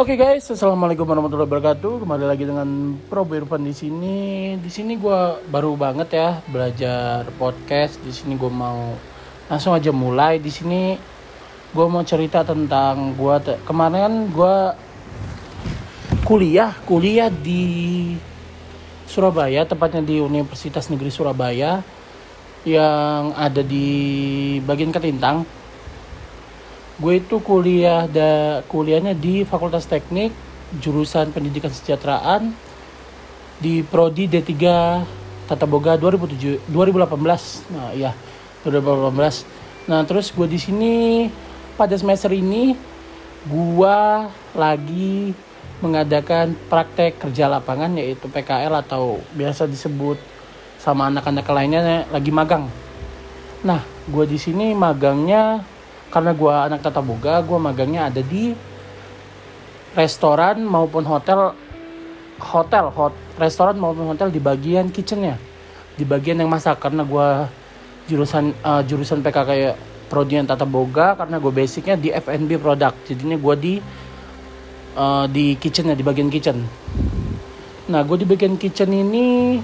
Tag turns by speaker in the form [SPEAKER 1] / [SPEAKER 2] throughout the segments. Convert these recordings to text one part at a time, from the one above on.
[SPEAKER 1] Oke guys, assalamualaikum warahmatullahi wabarakatuh. Kembali lagi dengan Pro Irfan di sini. Di sini gue baru banget ya belajar podcast. Di sini gue mau langsung aja mulai. Di sini gue mau cerita tentang gue kemarin gue kuliah kuliah di Surabaya, tepatnya di Universitas Negeri Surabaya yang ada di bagian Ketintang gue itu kuliah da kuliahnya di Fakultas Teknik jurusan Pendidikan Sejahteraan di prodi D3 Tata Boga 2007 2018 nah iya 2018 nah terus gue di sini pada semester ini gue lagi mengadakan praktek kerja lapangan yaitu PKL atau biasa disebut sama anak-anak lainnya lagi magang. Nah gue di sini magangnya karena gue anak tata boga gue magangnya ada di restoran maupun hotel hotel hot restoran maupun hotel di bagian kitchennya. Di bagian yang masak karena gue jurusan uh, jurusan PK kayak prodian tata boga karena gue basicnya di F&B produk jadinya gue di uh, di kitchennya di bagian kitchen. Nah gue di bagian kitchen ini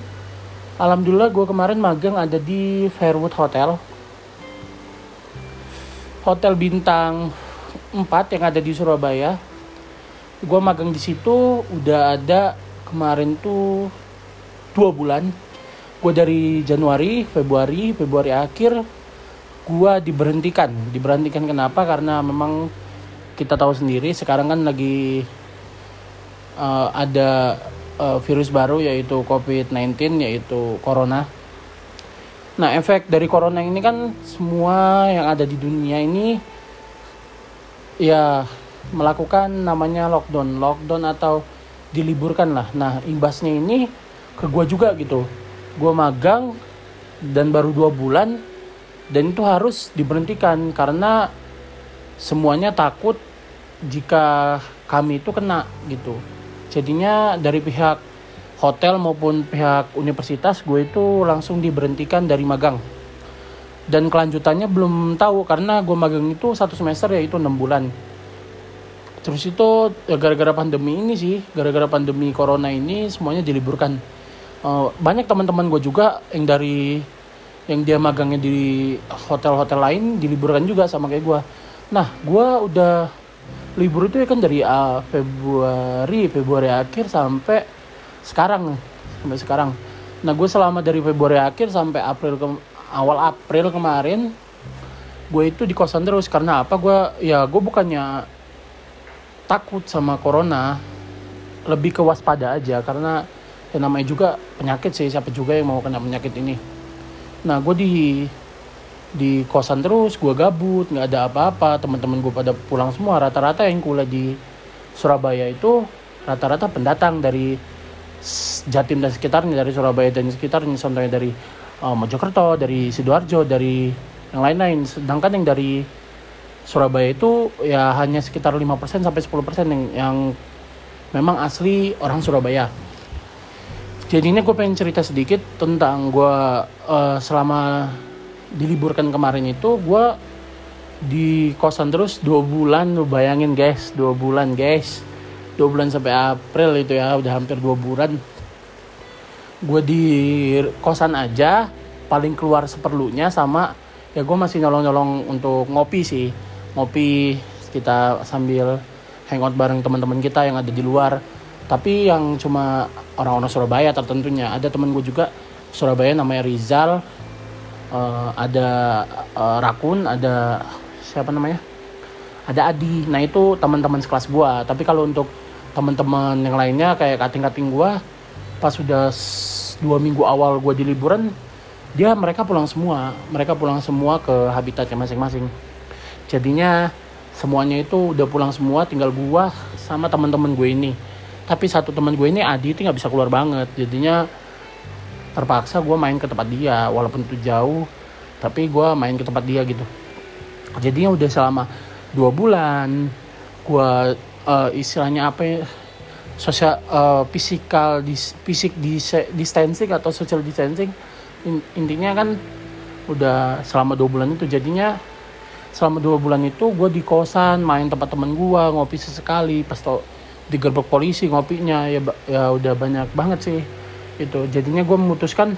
[SPEAKER 1] alhamdulillah gue kemarin magang ada di Fairwood Hotel hotel bintang 4 yang ada di Surabaya. Gue magang di situ udah ada kemarin tuh dua bulan. Gue dari Januari, Februari, Februari akhir gue diberhentikan. Diberhentikan kenapa? Karena memang kita tahu sendiri sekarang kan lagi uh, ada uh, virus baru yaitu COVID-19 yaitu corona Nah, efek dari corona ini kan semua yang ada di dunia ini ya melakukan namanya lockdown, lockdown atau diliburkan lah. Nah, imbasnya ini ke gue juga gitu. Gue magang dan baru dua bulan dan itu harus diberhentikan karena semuanya takut jika kami itu kena gitu. Jadinya dari pihak hotel maupun pihak universitas gue itu langsung diberhentikan dari magang. Dan kelanjutannya belum tahu karena gue magang itu satu semester yaitu enam bulan. Terus itu ya gara-gara pandemi ini sih gara-gara pandemi corona ini semuanya diliburkan. Uh, banyak teman-teman gue juga yang dari yang dia magangnya di hotel-hotel lain diliburkan juga sama kayak gue nah gue udah libur itu ya kan dari uh, Februari Februari akhir sampai sekarang sampai sekarang. Nah gue selama dari Februari akhir sampai April ke awal April kemarin gue itu di kosan terus. Karena apa? Gue ya gue bukannya takut sama corona. Lebih ke waspada aja. Karena ya namanya juga penyakit sih. Siapa juga yang mau kena penyakit ini? Nah gue di di kosan terus. Gue gabut nggak ada apa-apa. Teman-teman gue pada pulang semua. Rata-rata yang kuliah di Surabaya itu rata-rata pendatang dari Jatim dan sekitarnya dari Surabaya dan sekitarnya contohnya dari uh, Mojokerto dari sidoarjo dari yang lain-lain. Sedangkan yang dari Surabaya itu ya hanya sekitar 5% sampai 10% yang yang memang asli orang Surabaya. Jadinya gue pengen cerita sedikit tentang gue uh, selama diliburkan kemarin itu gue di kosan terus dua bulan lu bayangin guys dua bulan guys dua bulan sampai April itu ya udah hampir dua bulan. Gue di kosan aja paling keluar seperlunya sama ya gue masih nyolong-nyolong untuk ngopi sih. Ngopi kita sambil hangout bareng teman-teman kita yang ada di luar. Tapi yang cuma orang-orang Surabaya tertentunya. Ada teman gue juga Surabaya namanya Rizal uh, ada uh, Rakun ada siapa namanya ada Adi. Nah itu teman-teman sekelas gue tapi kalau untuk teman-teman yang lainnya kayak kating-kating gue pas sudah dua minggu awal gue di liburan dia mereka pulang semua. Mereka pulang semua ke habitatnya masing-masing. Jadinya semuanya itu udah pulang semua tinggal gue sama teman-teman gue ini. Tapi satu teman gue ini Adi itu nggak bisa keluar banget. Jadinya terpaksa gue main ke tempat dia walaupun itu jauh tapi gue main ke tempat dia gitu. Jadinya udah selama dua bulan. Gue uh, istilahnya apa ya sosial uh, physical dis, fisik dis, distancing atau social distancing. Intinya kan udah selama dua bulan itu jadinya selama dua bulan itu gue di kosan main tempat teman gue ngopi sesekali pas to digerbek polisi ngopinya ya ya udah banyak banget sih itu jadinya gue memutuskan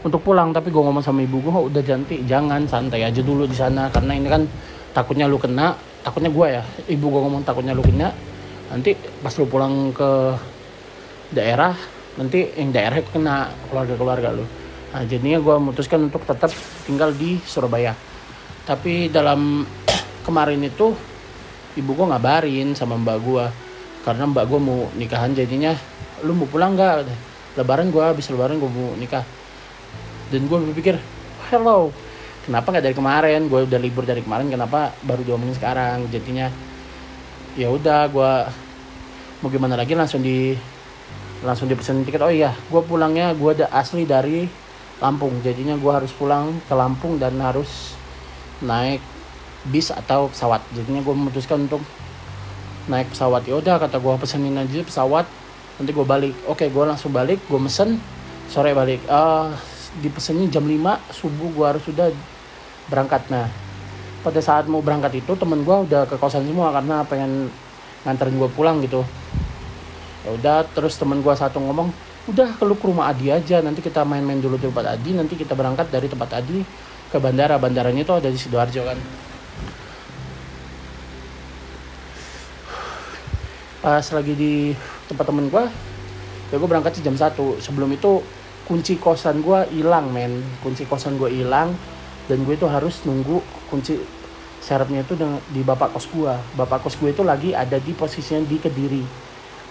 [SPEAKER 1] untuk pulang tapi gue ngomong sama ibu gue "Oh, udah janti jangan santai aja dulu di sana karena ini kan takutnya lu kena takutnya gue ya. Ibu gue ngomong takutnya lu kena. Nanti pas lu pulang ke daerah nanti yang daerah kena keluarga keluarga lu. Nah jadinya gue memutuskan untuk tetap tinggal di Surabaya. Tapi dalam kemarin itu ibu gue ngabarin sama mbak gue karena mbak gue mau nikahan jadinya lu mau pulang nggak? Lebaran gue habis lebaran gue mau nikah. Dan gue berpikir hello kenapa nggak dari kemarin? Gue udah libur dari kemarin kenapa baru diomongin sekarang? Jadinya ya udah gue mau gimana lagi? Langsung di langsung dipesan tiket. Oh iya gue pulangnya gue ada asli dari Lampung. Jadinya gue harus pulang ke Lampung dan harus naik bis atau pesawat. Jadinya gue memutuskan untuk naik pesawat. Ya udah kata gue pesenin aja pesawat nanti gue balik. Oke gue langsung balik gue mesen sore balik. Eh dipesenin jam 5 subuh gue harus sudah berangkat. Nah pada saat mau berangkat itu temen gue udah ke kosan semua karena pengen nganterin gue pulang gitu. Ya udah terus temen gue satu ngomong udah kalau ke rumah Adi aja nanti kita main-main dulu di tempat Adi nanti kita berangkat dari tempat Adi ke bandara. Bandaranya itu ada di sidoarjo kan. Pas lagi di tempat temen gue ya gue berangkat sih jam 1 sebelum itu kunci kosan gue hilang men. Kunci kosan gue hilang dan gue itu harus nunggu kunci serepnya itu di bapak kos gue bapak kos gue itu lagi ada di posisinya di kediri.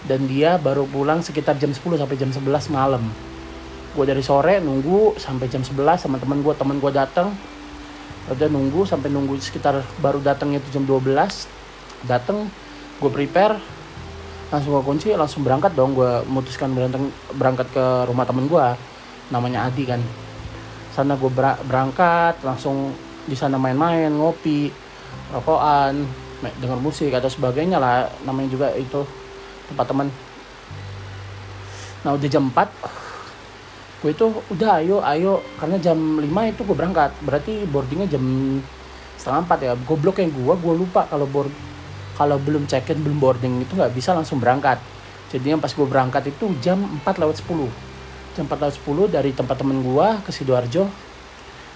[SPEAKER 1] Dan dia baru pulang sekitar jam 10 sampai jam 11 malam. Gue dari sore nunggu sampai jam 11 sama temen gue temen gue datang udah nunggu sampai nunggu sekitar baru datangnya itu jam 12 datang gue prepare langsung gue kunci langsung berangkat dong. Gue memutuskan berangkat berangkat ke rumah temen gue namanya Adi kan. Sana gue berangkat langsung di sana main-main ngopi rokokan denger musik atau sebagainya lah. Namanya juga itu tempat teman nah udah jam 4 gue itu udah ayo ayo. Karena jam 5 itu gue berangkat. Berarti boardingnya jam setengah 4 ya. Goblok yang gue gue lupa kalau board kalau belum check in belum boarding itu nggak bisa langsung berangkat. Jadinya pas gue berangkat itu jam 4 lewat 10 jam 4 lewat 10 dari tempat temen gue ke Sidoarjo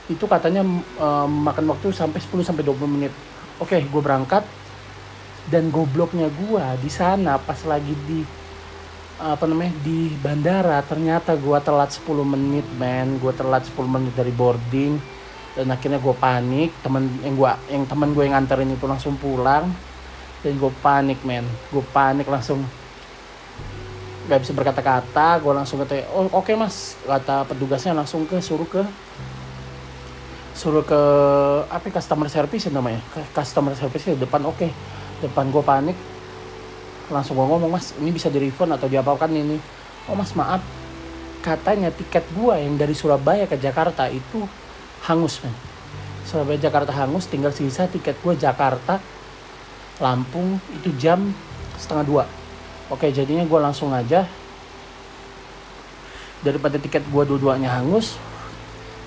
[SPEAKER 1] itu katanya em, makan waktu sampai 10 sampai 20 menit. Oke gue berangkat dan gobloknya gue di sana pas lagi di apa namanya di bandara ternyata gue telat 10 menit men. Gue telat 10 menit dari boarding dan akhirnya gue panik. Temen yang gua yang temen gue yang nganterin itu langsung pulang dan gue panik men. Gue panik langsung. Nggak bisa berkata-kata gue langsung kata oh oke mas. Kata petugasnya langsung ke suruh ke suruh ke apa ya, customer service ya namanya. Customer service di depan oke. Depan gue panik. Langsung gue ngomong mas ini bisa di refund atau diapakan ini? Oh mas maaf. Katanya tiket gue yang dari Surabaya ke Jakarta itu hangus men. Surabaya Jakarta hangus tinggal sisa tiket gue Jakarta Lampung itu jam setengah dua. Oke jadinya gue langsung aja. Daripada tiket gue dua-duanya hangus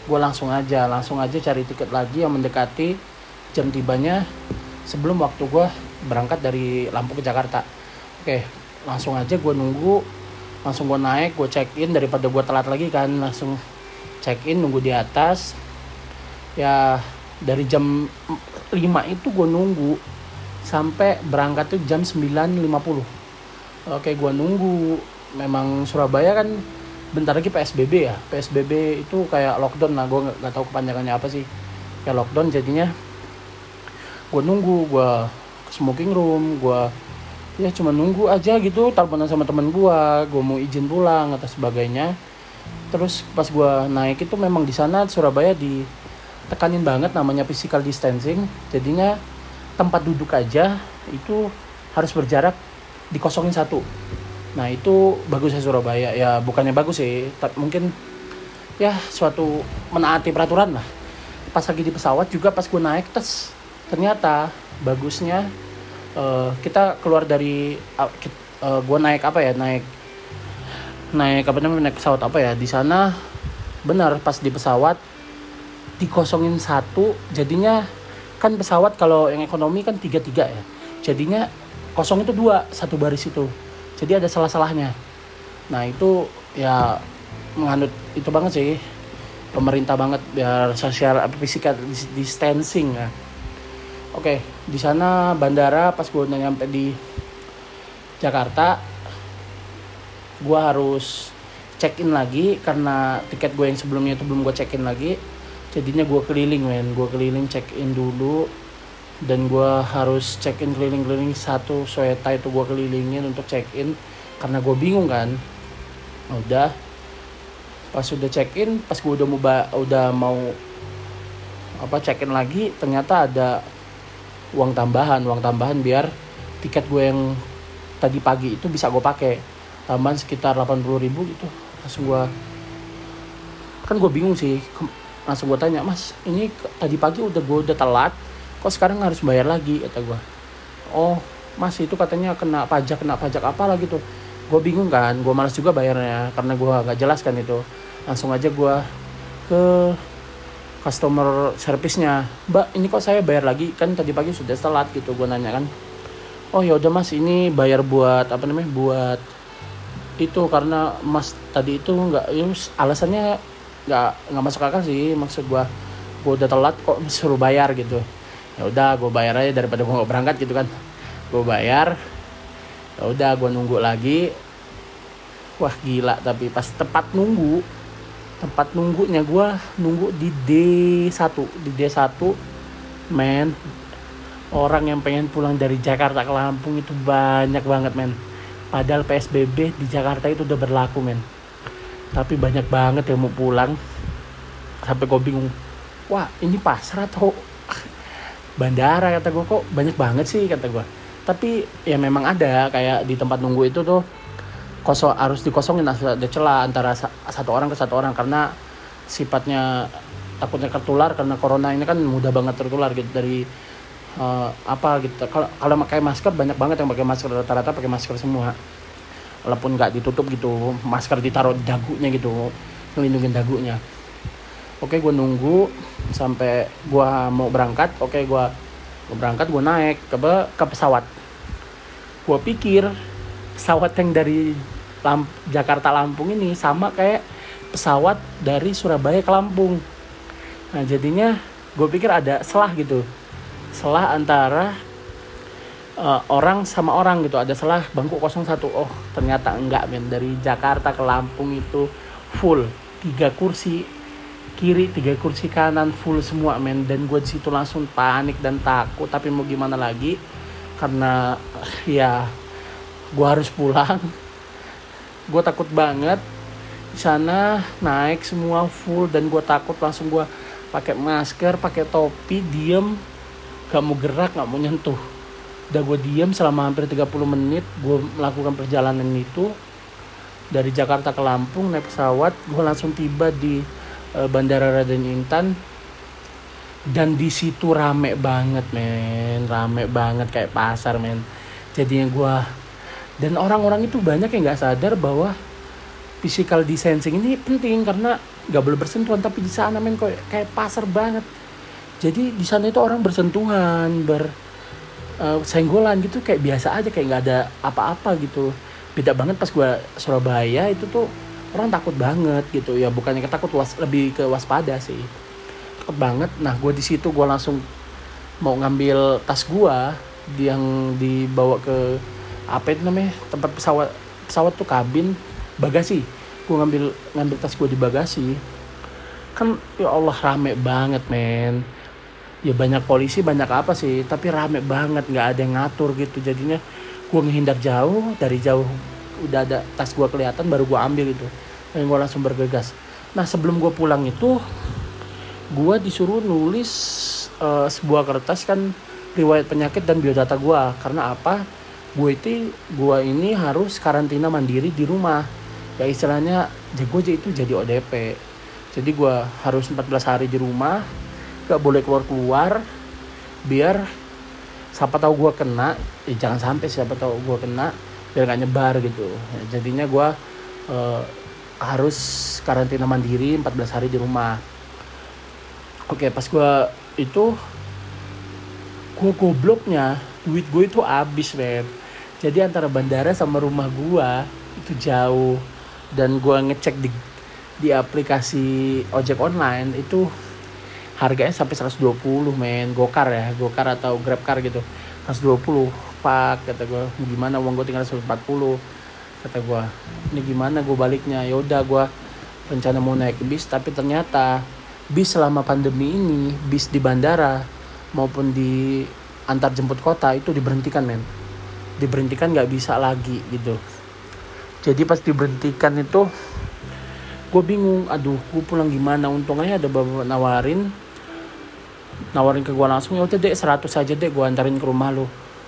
[SPEAKER 1] gue langsung aja langsung aja cari tiket lagi yang mendekati jam tibanya sebelum waktu gue berangkat dari Lampung ke Jakarta. Oke langsung aja gue nunggu langsung gue naik gue check in daripada gue telat lagi kan langsung check in nunggu di atas. Ya dari jam 5 itu gue nunggu sampai berangkat tuh jam 9.50 oke gue nunggu memang Surabaya kan bentar lagi PSBB ya. PSBB itu kayak lockdown lah gue nggak tahu kepanjangannya apa sih. Kayak lockdown jadinya. Gue nunggu gue ke smoking room gue ya cuma nunggu aja gitu teleponan sama temen gue gue mau izin pulang atau sebagainya. Terus pas gue naik itu memang di sana Surabaya ditekanin banget namanya physical distancing. Jadinya tempat duduk aja itu harus berjarak dikosongin satu. Nah itu bagusnya Surabaya. Ya bukannya bagus sih tapi mungkin ya suatu menaati peraturan lah. Pas lagi di pesawat juga pas gue naik tes ternyata bagusnya eh, kita keluar dari uh, gue naik apa ya naik naik apa namanya naik pesawat apa ya di sana benar pas di pesawat dikosongin satu jadinya kan pesawat kalau yang ekonomi kan tiga tiga ya. Jadinya kosong itu dua satu baris itu. Jadi ada salah-salahnya. Nah itu ya menganut itu banget sih. Pemerintah banget biar sosial physical distancing ya. Oke di sana bandara pas gue udah nyampe di Jakarta gue harus check in lagi karena tiket gue yang sebelumnya itu belum gue check in lagi jadinya gue keliling men. Gue keliling check in dulu dan gue harus check in keliling-keliling satu sweta itu gue kelilingin untuk check in karena gue bingung kan. Udah pas udah check in pas gue udah mau udah mau apa check in lagi ternyata ada uang tambahan. Uang tambahan biar tiket gue yang tadi pagi itu bisa gue pakai. Tambahan sekitar 80 ribu gitu langsung gue kan gue bingung sih langsung gue tanya mas ini tadi pagi udah gue udah telat kok sekarang harus bayar lagi? Kata gue oh mas itu katanya kena pajak kena pajak apa lagi tuh? Gue bingung kan gue malas juga bayarnya karena gue nggak jelas kan itu. Langsung aja gue ke customer service-nya. Mbak ini kok saya bayar lagi? Kan tadi pagi sudah telat gitu gue nanya kan. Oh ya udah mas ini bayar buat apa namanya buat itu karena mas tadi itu nggak ya, alasannya nggak nggak masuk akal sih. Maksud gue gue udah telat kok suruh bayar gitu. Ya udah gue bayar aja daripada gue nggak berangkat gitu kan. Gue bayar ya udah gue nunggu lagi. Wah gila tapi pas tepat nunggu tempat nunggunya gue nunggu di D1 di D1 men orang yang pengen pulang dari Jakarta ke Lampung itu banyak banget men. Padahal PSBB di Jakarta itu udah berlaku men tapi banyak banget yang mau pulang. Sampai gue bingung wah ini pasar atau bandara? Kata gue kok banyak banget sih kata gue tapi ya memang ada kayak di tempat nunggu itu tuh kosong harus dikosongin ada celah antara satu orang ke satu orang. Karena sifatnya takutnya tertular karena corona ini kan mudah banget tertular gitu dari uh, apa gitu. Kalau kalau pakai masker banyak banget yang pakai masker. Rata-rata pakai masker semua walaupun nggak ditutup gitu masker ditaruh di dagunya gitu melindungi dagunya. Oke gue nunggu sampai gue mau berangkat. Oke gue berangkat gue naik ke ke pesawat. Gue pikir pesawat yang dari Lamp Jakarta Lampung ini sama kayak pesawat dari Surabaya ke Lampung. Nah jadinya gue pikir ada selah gitu. Selah antara uh, orang sama orang gitu ada selah bangku 01 oh ternyata enggak men. Dari Jakarta ke Lampung itu full. Tiga kursi kiri tiga kursi kanan full semua men. Dan gue situ langsung panik dan takut. Tapi mau gimana lagi? Karena ya gue harus pulang. Gue takut banget. Di sana naik semua full dan gue takut langsung gue pakai masker pakai topi diem. Gak mau gerak gak mau nyentuh udah gue diem selama hampir 30 menit gue melakukan perjalanan itu. Dari Jakarta ke Lampung naik pesawat gue langsung tiba di uh, Bandara Raden Intan. Dan di situ rame banget men. Rame banget kayak pasar men. Jadinya gue dan orang-orang itu banyak yang nggak sadar bahwa physical distancing ini penting karena nggak boleh bersentuhan tapi di sana men kayak kayak pasar banget. Jadi di sana itu orang bersentuhan ber uh, senggolan gitu kayak biasa aja kayak nggak ada apa-apa gitu. Beda banget pas gue Surabaya itu tuh orang takut banget gitu. Ya bukannya ketakut was lebih ke waspada sih. Takut banget. Nah gue di situ gue langsung mau ngambil tas gue yang dibawa ke apa itu namanya tempat pesawat pesawat tuh kabin bagasi. Gue ngambil ngambil tas gue di bagasi. Kan ya Allah rame banget men ya banyak polisi banyak apa sih tapi rame banget nggak ada yang ngatur gitu. Jadinya gue ngehindar jauh dari jauh udah ada tas gue kelihatan baru gue ambil itu dan gue langsung bergegas. Nah sebelum gue pulang itu gue disuruh nulis uh, sebuah kertas kan riwayat penyakit dan biodata gue karena apa? Gue itu gue ini harus karantina mandiri di rumah. Ya istilahnya gue itu jadi ODP jadi gue harus 14 hari di rumah gak boleh keluar keluar biar siapa tahu gue kena ya jangan sampai siapa tahu gue kena biar gak nyebar gitu. Ya, jadinya gue uh, harus karantina mandiri 14 hari di rumah. Oke pas gue itu gue gobloknya duit gue itu habis men jadi antara bandara sama rumah gua itu jauh. Dan gua ngecek di di aplikasi ojek online itu harganya sampai 120 men. Gokar ya gokar atau grab car gitu. 120 pak kata gue gimana uang gue tinggal 140 kata gue ini gimana gue baliknya? Ya udah gue rencana mau naik bis tapi ternyata bis selama pandemi ini bis di bandara maupun di antar jemput kota itu diberhentikan men. Diberhentikan nggak bisa lagi gitu. Jadi pas diberhentikan itu gue bingung aduh gue pulang gimana? Untungnya ada bapak nawarin nawarin ke gue langsung ya udah deh 100 aja deh gue antarin ke rumah lu.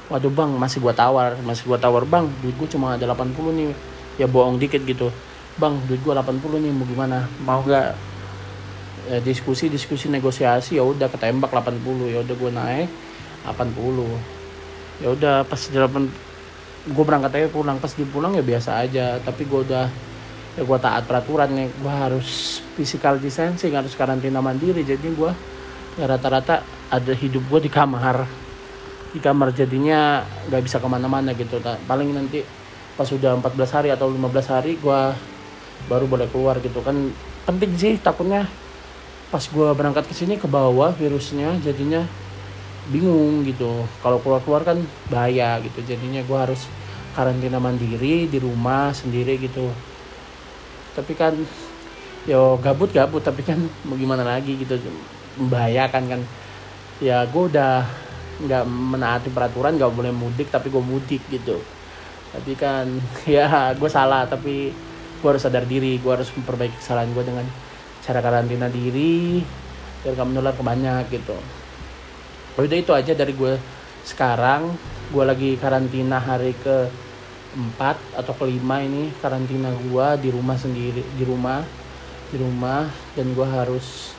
[SPEAKER 1] Waduh bang masih gue tawar masih gue tawar. Bang duit gue cuma ada 80 nih. Ya bohong dikit gitu. Bang duit gue 80 nih mau gimana? Mau gak ya, diskusi diskusi negosiasi. Ya udah ketembak 80 ya udah gue naik 80 ya udah pas di 8 gue berangkat aja pulang. Pas di pulang ya biasa aja tapi gue udah ya gue taat peraturan nih. Gue harus physical distancing harus karantina mandiri jadi gue rata-rata ada hidup gue di kamar. Di kamar jadinya nggak bisa ke mana-mana gitu. Paling nanti pas sudah 14 hari atau 15 hari gue baru boleh keluar gitu. Kan penting sih takutnya pas gue berangkat ke sini ke bawah virusnya jadinya bingung gitu. Kalau keluar keluar kan bahaya gitu. Jadinya gue harus karantina mandiri di rumah sendiri gitu. Tapi kan yo gabut gabut tapi kan mau gimana lagi gitu membahayakan kan. Ya gue udah nggak menaati peraturan nggak boleh mudik tapi gue mudik gitu. Tapi kan ya gue salah tapi gue harus sadar diri gue harus memperbaiki kesalahan gue dengan cara karantina diri biar gak menular ke banyak gitu. Oh, udah itu aja dari gue sekarang. Gue lagi karantina hari ke empat atau kelima ini karantina gue di rumah sendiri di rumah di rumah dan gue harus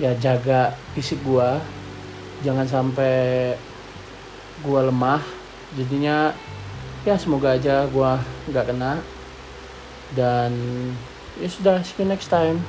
[SPEAKER 1] ya jaga fisik gue jangan sampai gue lemah. Jadinya ya semoga aja gue nggak kena. Dan ya sudah see you next time